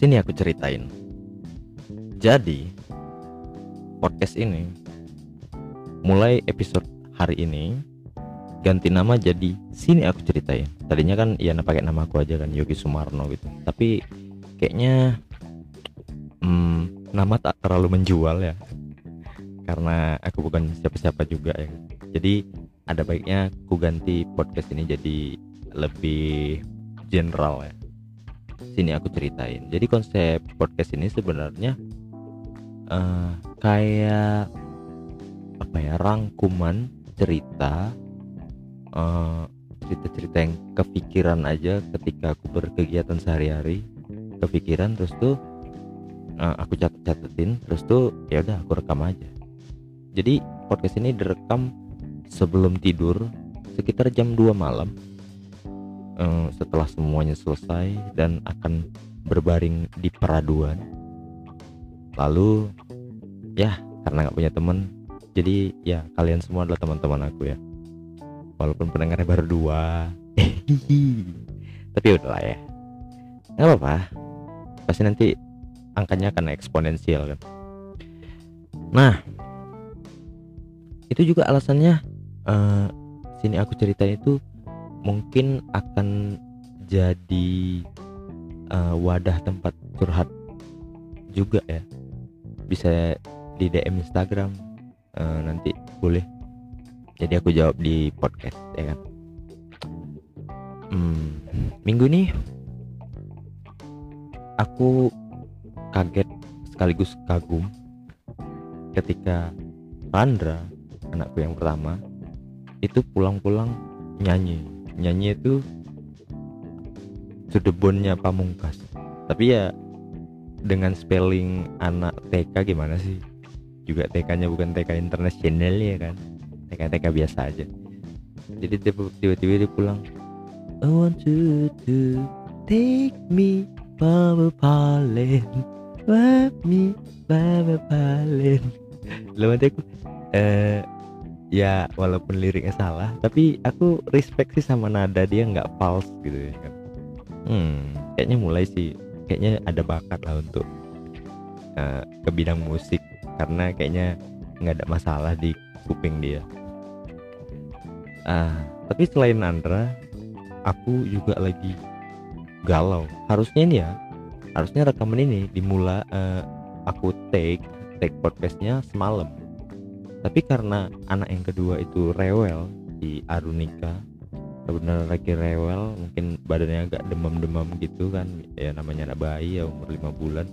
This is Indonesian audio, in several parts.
Sini aku ceritain. Jadi, podcast ini mulai episode hari ini ganti nama jadi Sini aku ceritain. Tadinya kan ya pakai nama aku aja kan Yogi Sumarno gitu. Tapi kayaknya hmm, nama tak terlalu menjual ya. Karena aku bukan siapa-siapa juga ya. Jadi ada baiknya aku ganti podcast ini jadi lebih general ya sini aku ceritain. Jadi konsep podcast ini sebenarnya uh, kayak apa ya rangkuman cerita uh, cerita-cerita yang kepikiran aja ketika aku berkegiatan sehari-hari. Kepikiran terus tuh uh, aku catat-catatin terus tuh ya udah aku rekam aja. Jadi podcast ini direkam sebelum tidur sekitar jam 2 malam uh, setelah semuanya selesai dan akan berbaring di peraduan. Lalu ya karena nggak punya temen jadi ya kalian semua adalah teman-teman aku ya. Walaupun pendengarnya baru dua. Tapi udahlah ya. Nggak apa-apa. Pasti nanti angkanya akan eksponensial kan. Nah itu juga alasannya uh, sini aku ceritain itu mungkin akan jadi uh, wadah tempat curhat juga ya. Bisa di DM Instagram uh, nanti boleh. Jadi aku jawab di podcast ya kan? Hmm, minggu ini aku kaget sekaligus kagum ketika Randra anakku yang pertama itu pulang-pulang nyanyi nyanyi itu sudebonnya pamungkas. Tapi ya dengan spelling anak TK gimana sih? Juga TK nya bukan TK internasional ya kan? TK TK biasa aja. Jadi tiba-tiba dia pulang I want you to take me Baba Palen Let me Baba Palen Lalu aku eh ya walaupun liriknya salah tapi aku respect sih sama nada dia nggak false gitu ya kan. Hmm kayaknya mulai sih. Kayaknya ada bakat lah untuk uh, ke bidang musik karena kayaknya nggak ada masalah di kuping dia. Ah tapi selain Andra aku juga lagi galau. Harusnya ini ya harusnya rekaman ini dimulai uh, aku take take podcastnya semalam tapi karena anak yang kedua itu rewel di Arunika benar lagi rewel mungkin badannya agak demam-demam gitu kan ya namanya anak bayi ya umur lima bulan.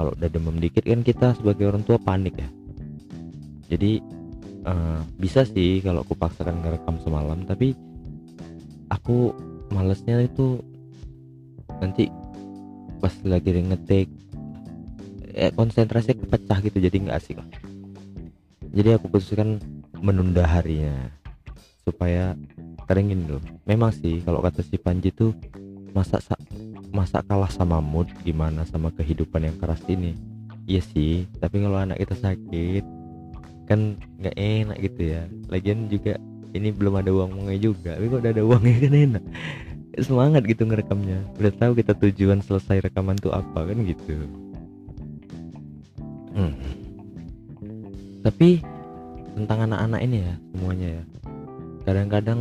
Kalau udah demam dikit kan kita sebagai orang tua panik ya. Jadi uh, bisa sih kalau aku paksakan ngerekam semalam tapi aku malesnya itu nanti pas lagi ngetik eh, konsentrasi kepecah gitu jadi nggak asik lah jadi aku putuskan menunda harinya. Supaya keringin loh memang sih kalau kata si Panji tuh masa masa kalah sama mood gimana sama kehidupan yang keras ini. Iya sih tapi kalau anak kita sakit kan nggak enak gitu ya. Lagian juga ini belum ada uangnya juga tapi kok udah ada uangnya kan enak. Semangat gitu ngerekamnya. Udah tahu kita tujuan selesai rekaman tuh apa kan gitu. Hmm tapi tentang anak-anak ini ya semuanya ya kadang-kadang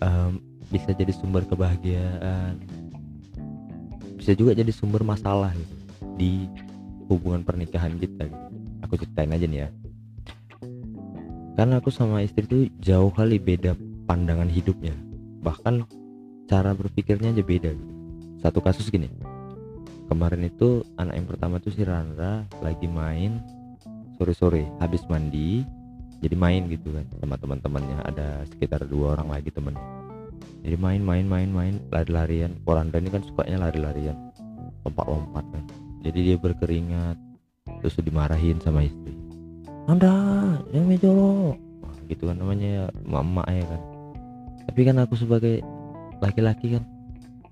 um, bisa jadi sumber kebahagiaan bisa juga jadi sumber masalah gitu di hubungan pernikahan kita gitu. aku ceritain aja nih ya karena aku sama istri tuh jauh kali beda pandangan hidupnya bahkan cara berpikirnya aja beda gitu. satu kasus gini kemarin itu anak yang pertama tuh si Randra lagi main sore-sore habis mandi jadi main gitu kan sama teman-temannya. Ada sekitar dua orang lagi temen jadi main main main main lari-larian. Poranda ini kan sukanya lari-larian lompat-lompat kan. Jadi dia berkeringat terus dimarahin sama istri. Anda jangan jorok gitu kan namanya ya mama ya kan. Tapi kan aku sebagai laki-laki kan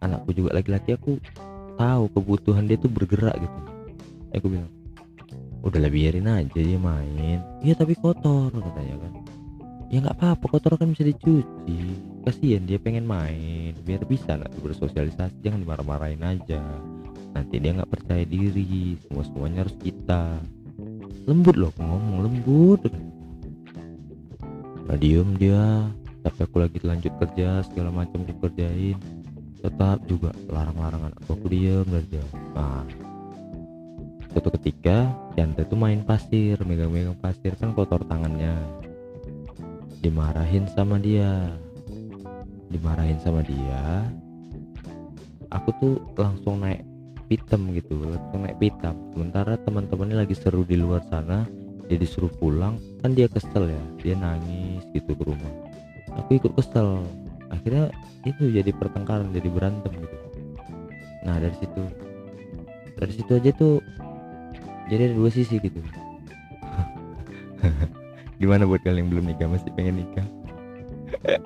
anakku juga laki-laki aku tahu kebutuhan dia tuh bergerak gitu. Aku bilang udahlah biarin aja dia main. Iya tapi kotor katanya kan. Ya nggak apa-apa kotor kan bisa dicuci. Kasihan dia pengen main biar bisa nggak bersosialisasi jangan dimarah-marahin aja. Nanti dia nggak percaya diri semua semuanya harus kita. Lembut loh ngomong lembut. Nah diem dia. Tapi aku lagi lanjut kerja segala macam aku kerjain tetap juga larang-larangan aku diem aja nah suatu ketika Yanta itu main pasir megang-megang pasir kan kotor tangannya. Dimarahin sama dia. Dimarahin sama dia. Aku tuh langsung naik pitem gitu langsung naik pitam sementara teman-temannya lagi seru di luar sana dia disuruh pulang kan dia kesel ya dia nangis gitu ke rumah. Aku ikut kesel. Akhirnya itu jadi pertengkaran jadi berantem gitu. Nah dari situ. Dari situ aja tuh jadi ada dua sisi gitu. Gimana buat kalian yang belum nikah masih pengen nikah?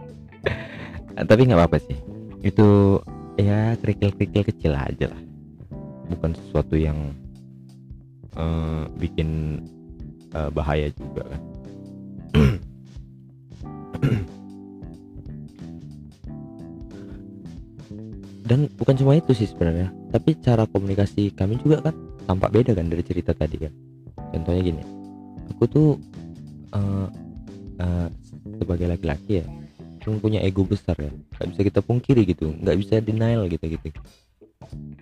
Tapi nggak apa-apa sih. Itu ya kerikil-kerikil kecil aja lah. Bukan sesuatu yang uh, bikin uh, bahaya juga kan. Dan bukan cuma itu sih sebenarnya. Tapi cara komunikasi kami juga kan tampak beda kan dari cerita tadi kan. Contohnya gini aku tuh uh, uh, sebagai laki-laki ya punya ego besar ya. Nggak bisa kita pungkiri gitu nggak bisa denial gitu gitu.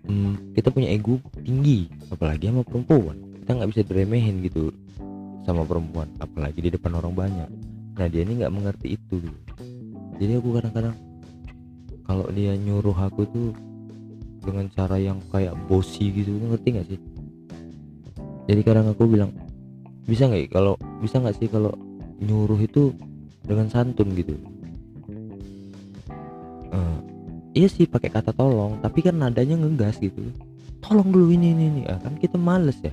Hmm, kita punya ego tinggi apalagi sama perempuan. Kita nggak bisa diremehin gitu sama perempuan apalagi di depan orang banyak. Nah dia ini nggak mengerti itu gitu. jadi aku kadang-kadang kalau dia nyuruh aku tuh dengan cara yang kayak bosi gitu ngerti nggak sih jadi kadang aku bilang bisa nggak kalau bisa nggak sih kalau nyuruh itu dengan santun gitu? Uh, iya sih pakai kata tolong tapi kan nadanya ngegas gitu. Tolong dulu ini ini, ini. Ah, kan kita males ya.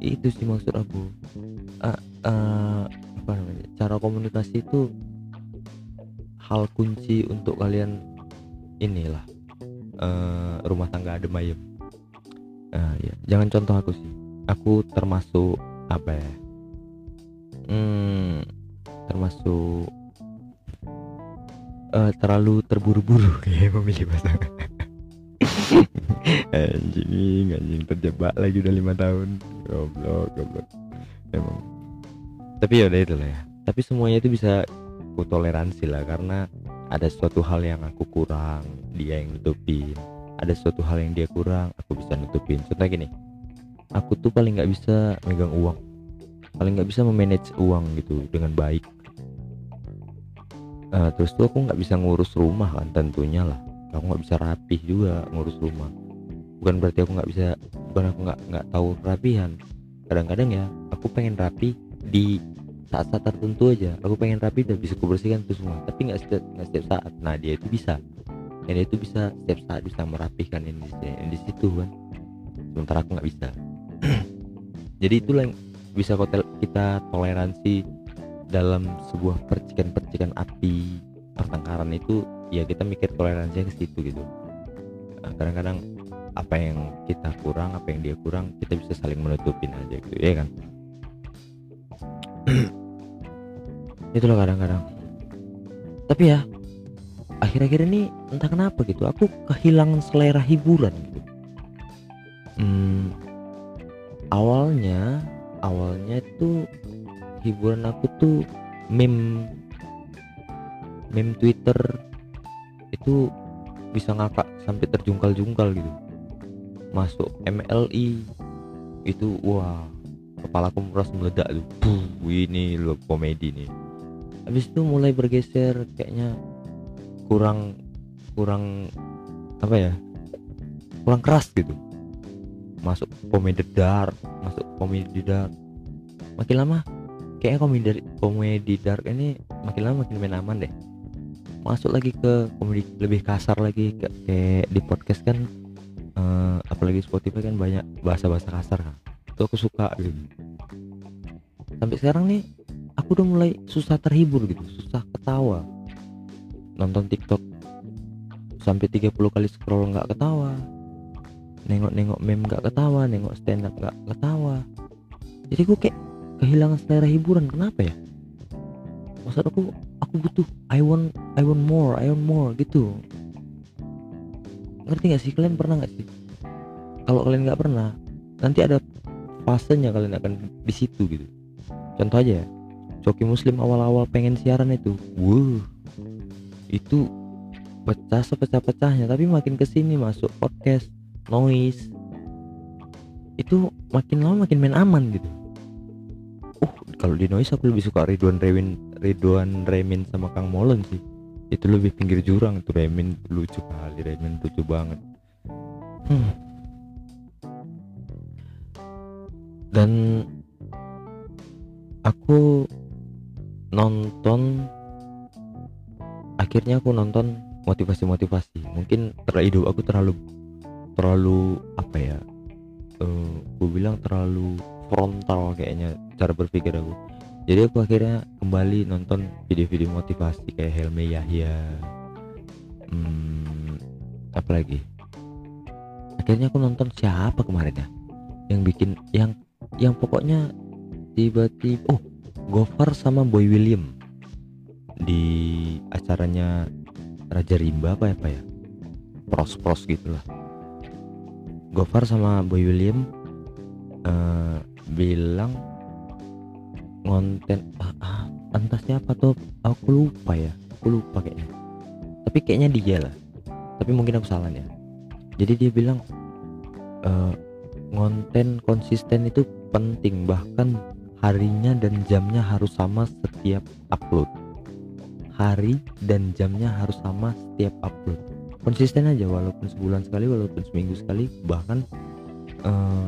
Itu sih maksud aku. Uh, uh, apa namanya cara komunikasi itu hal kunci untuk kalian inilah uh, rumah tangga adem ayem uh, ya jangan contoh aku sih. Aku termasuk apa ya? Hmm, termasuk uh, terlalu terburu-buru kayak memilih pasangan. Anjing anjing terjebak lagi udah lima tahun. Goblok goblok. Emang. Tapi ya udah itulah ya. Tapi semuanya itu bisa ku toleransi lah karena ada suatu hal yang aku kurang dia yang nutupin ada suatu hal yang dia kurang aku bisa nutupin. Contoh gini aku tuh paling nggak bisa megang uang. Paling nggak bisa memanage uang gitu dengan baik. Uh, terus tuh aku nggak bisa ngurus rumah kan tentunya lah. Aku nggak bisa rapih juga ngurus rumah. Bukan berarti aku nggak bisa bukan aku nggak nggak tahu rapihan. Kadang-kadang ya aku pengen rapi di saat-saat tertentu aja. Aku pengen rapi dan bisa kubersihkan itu semua. Tapi nggak setiap nggak setiap saat. Nah dia itu bisa dan itu bisa setiap saat bisa merapihkan ini di, di situ kan. Sementara aku nggak bisa. Jadi itulah yang bisa kita toleransi dalam sebuah percikan-percikan api pertengkaran itu ya kita mikir toleransinya ke situ gitu. Nah, kadang-kadang apa yang kita kurang apa yang dia kurang kita bisa saling menutupin aja gitu ya kan? Itulah kadang-kadang. Tapi ya akhir-akhir ini entah kenapa gitu aku kehilangan selera hiburan gitu. Hmm, awalnya awalnya itu hiburan aku tuh meme meme Twitter itu bisa ngakak sampai terjungkal-jungkal gitu. Masuk MLI itu wah kepala aku merasa meledak tuh. Puh, ini lo komedi nih. Habis itu mulai bergeser kayaknya kurang kurang apa ya kurang keras gitu. Masuk komedi dark masuk komedi dark. Makin lama kayaknya komedi komedi dark ini makin lama makin main aman deh. Masuk lagi ke komedi lebih kasar lagi kayak di podcast kan uh, apalagi Spotify kan banyak bahasa-bahasa kasar kan. Itu aku suka gitu. Sampai sekarang nih aku udah mulai susah terhibur gitu susah ketawa. Nonton TikTok sampai 30 kali scroll nggak ketawa. Nengok-nengok meme nggak ketawa nengok stand up nggak ketawa. Jadi gue kayak kehilangan selera hiburan. Kenapa ya? Maksud aku aku butuh I want I want more I want more gitu. Ngerti gak sih? Kalian pernah nggak sih? Kalau kalian nggak pernah nanti ada fasenya kalian akan di situ gitu. Contoh aja ya. Coki Muslim awal-awal pengen siaran itu. Wow itu pecah sepecah-pecahnya tapi makin ke sini masuk podcast noise. Itu makin lama makin main aman gitu. Uh kalau di noise aku lebih suka Ridwan Remin Ridwan Remin sama Kang Molen sih. Itu lebih pinggir jurang itu Remin lucu kali Remin lucu banget. Hmm. dan aku nonton akhirnya aku nonton motivasi-motivasi. Mungkin terlalu aku terlalu terlalu apa ya uh, eh, gue bilang terlalu frontal kayaknya cara berpikir aku. Jadi aku akhirnya kembali nonton video-video motivasi kayak Helme Yahya hmm, apa lagi? Akhirnya aku nonton siapa kemarin ya? Yang bikin yang yang pokoknya tiba-tiba oh Gofar sama Boy William di acaranya Raja Rimba apa ya pros pros gitulah. Gofar sama Boy William uh, bilang ngonten ah, ah, entah siapa tuh? Aku lupa ya aku lupa kayaknya. Tapi kayaknya dia lah. Tapi mungkin aku salah ya. Jadi dia bilang uh, ngonten konsisten itu penting bahkan harinya dan jamnya harus sama setiap upload hari dan jamnya harus sama setiap upload. Konsisten aja walaupun sebulan sekali walaupun seminggu sekali bahkan uh,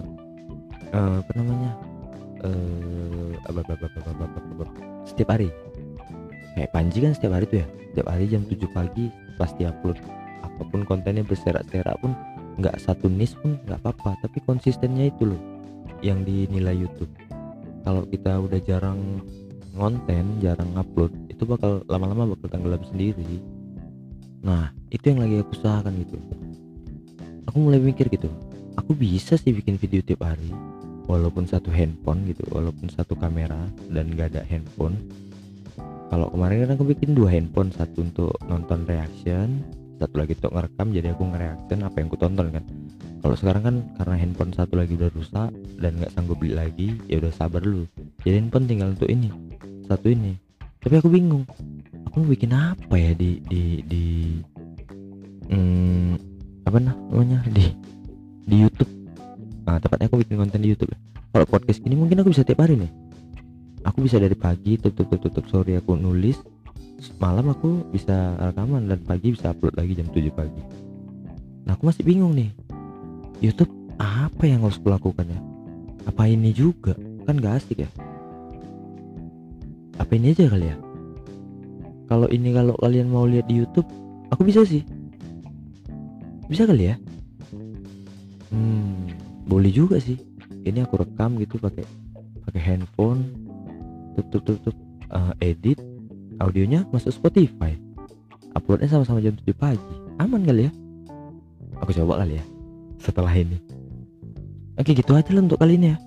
uh, apa namanya uh, setiap hari. Kayak Panji kan setiap hari tuh ya setiap hari jam 7 pagi pasti upload. Apa pun kontennya berserak-serak pun nggak satu nis pun nggak apa-apa tapi konsistennya itu loh yang dinilai YouTube. Kalau kita udah jarang ngonten jarang upload itu bakal lama-lama bakal tenggelam sendiri. Nah itu yang lagi aku usahakan gitu. Aku mulai mikir gitu aku bisa sih bikin video tiap hari walaupun satu handphone gitu walaupun satu kamera dan gak ada handphone. Kalau kemarin kan aku bikin dua handphone satu untuk nonton reaction satu lagi untuk ngerekam jadi aku ngereaction apa yang aku tonton kan. Kalau sekarang kan karena handphone satu lagi udah rusak dan nggak sanggup beli lagi ya udah sabar dulu. Jadi handphone tinggal untuk ini satu ini. Tapi aku bingung aku mau bikin apa ya di di di hmm, apa namanya di di YouTube. Nah tepatnya aku bikin konten di YouTube. Kalau podcast ini mungkin aku bisa tiap hari nih. Aku bisa dari pagi tutup tutup tutup sore aku nulis malam aku bisa rekaman dan pagi bisa upload lagi jam 7 pagi. Nah aku masih bingung nih YouTube apa yang harus kulakukan ya? Apa ini juga? Kan gak asik ya apa ini aja kali ya kalau ini kalau kalian mau lihat di YouTube aku bisa sih. Bisa kali ya? Hmm boleh juga sih. Ini aku rekam gitu pakai pakai handphone. Tutup tutup uh, edit. Audionya masuk Spotify. Uploadnya sama-sama jam 7 pagi. Aman kali ya? Aku coba kali ya setelah ini. Oke gitu aja lah untuk kali ini ya.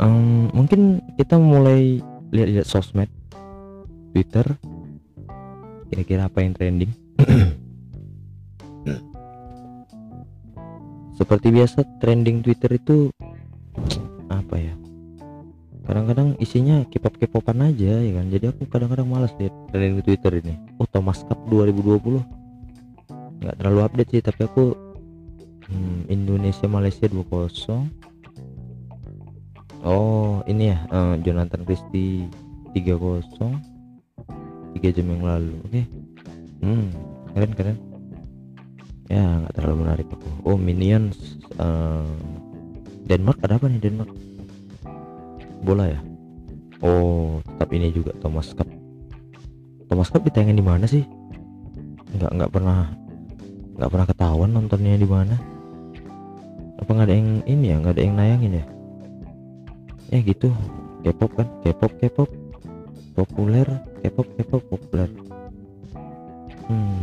Um, mungkin kita mulai lihat-lihat sosmed Twitter kira-kira apa yang trending? Seperti biasa trending Twitter itu apa ya? Kadang-kadang isinya K-pop K-popan aja ya kan? Jadi aku kadang-kadang malas lihat trending Twitter ini. Oh Thomas Cup 2020 nggak terlalu update sih tapi aku hmm, Indonesia Malaysia 2-0 oh ini ya uh, Jonathan Christie 3-0 3 jam yang lalu oke. Okay. hmm keren keren. Ya nggak terlalu menarik aku. Oh Minions uh, Denmark ada apa nih Denmark? Bola ya? Oh tetap ini juga Thomas Cup. Thomas Cup ditayangin di mana sih? Nggak nggak pernah nggak pernah ketahuan nontonnya di mana. Apa nggak ada yang ini ya? Nggak ada yang nayangin ya eh gitu. K-pop kan? K-pop K-pop. Populer K-pop K-pop populer. Hmm.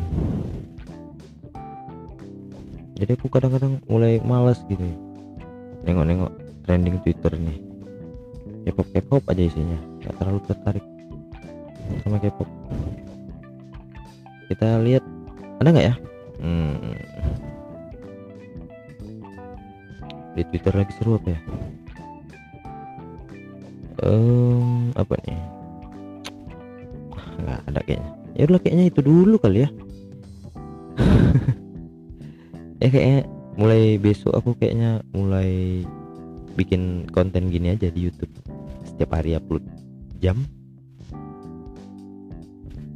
Jadi aku kadang-kadang mulai malas gitu nengok-nengok trending Twitter nih. K-pop K-pop aja isinya. Nggak terlalu tertarik sama K-pop. Kita lihat. Ada nggak ya? Hmm. Di Twitter lagi seru apa ya um, apa nih? Nggak ada kayaknya. Ya udah kayaknya itu dulu kali ya. Ya kayaknya mulai besok aku kayaknya mulai bikin konten gini aja di YouTube. Setiap hari upload jam.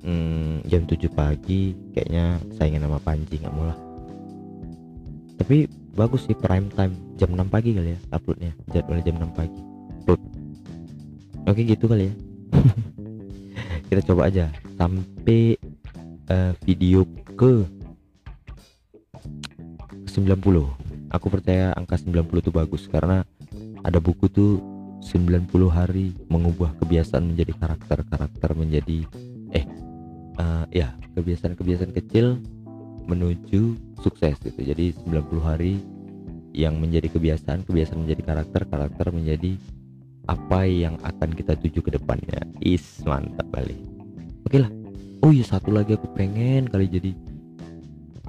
Hmm, jam 7 pagi kayaknya saingan sama Panji nggak mulai tapi bagus sih prime time. Jam 6 pagi kali ya uploadnya. Jadwalnya jam 6 pagi oke gitu kali ya. Kita coba aja sampai uh, video ke 90 aku percaya angka 90 itu bagus karena ada buku tuh 90 hari mengubah kebiasaan menjadi karakter-karakter menjadi eh uh, ya kebiasaan-kebiasaan kecil menuju sukses gitu. Jadi 90 hari yang menjadi kebiasaan kebiasaan menjadi karakter karakter menjadi apa yang akan kita tuju ke depannya. Is mantap kali. Oke lah. Oh iya satu lagi aku pengen kali jadi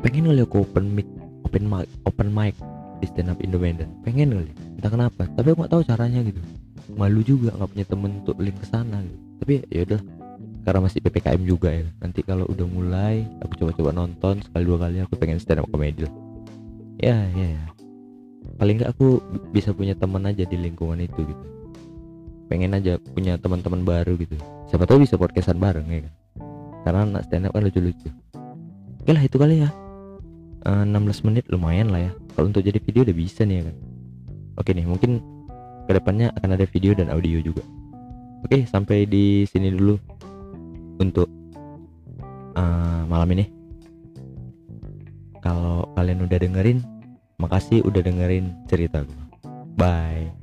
pengen kali aku open mic open mic open mic di stand up independent. Pengen kali. Entah kenapa. Tapi aku nggak tahu caranya gitu. Malu juga nggak punya temen untuk link ke sana gitu. Tapi ya udah karena masih ppkm juga ya. Nanti kalau udah mulai aku coba-coba nonton sekali dua kali aku pengen stand up comedy ya ya, ya. paling nggak aku bisa punya teman aja di lingkungan itu gitu pengen aja punya teman-teman baru gitu. Siapa tahu bisa podcastan bareng ya kan? Karena anak stand up kan lucu-lucu. Oke lah itu kali ya. 16 eh, menit lumayan lah ya. Kalau untuk jadi video udah bisa nih ya kan? Oke nih mungkin ke depannya akan ada video dan audio juga. Oke sampai di sini dulu untuk uh, malam ini. Kalau kalian udah dengerin makasih udah dengerin cerita gue bye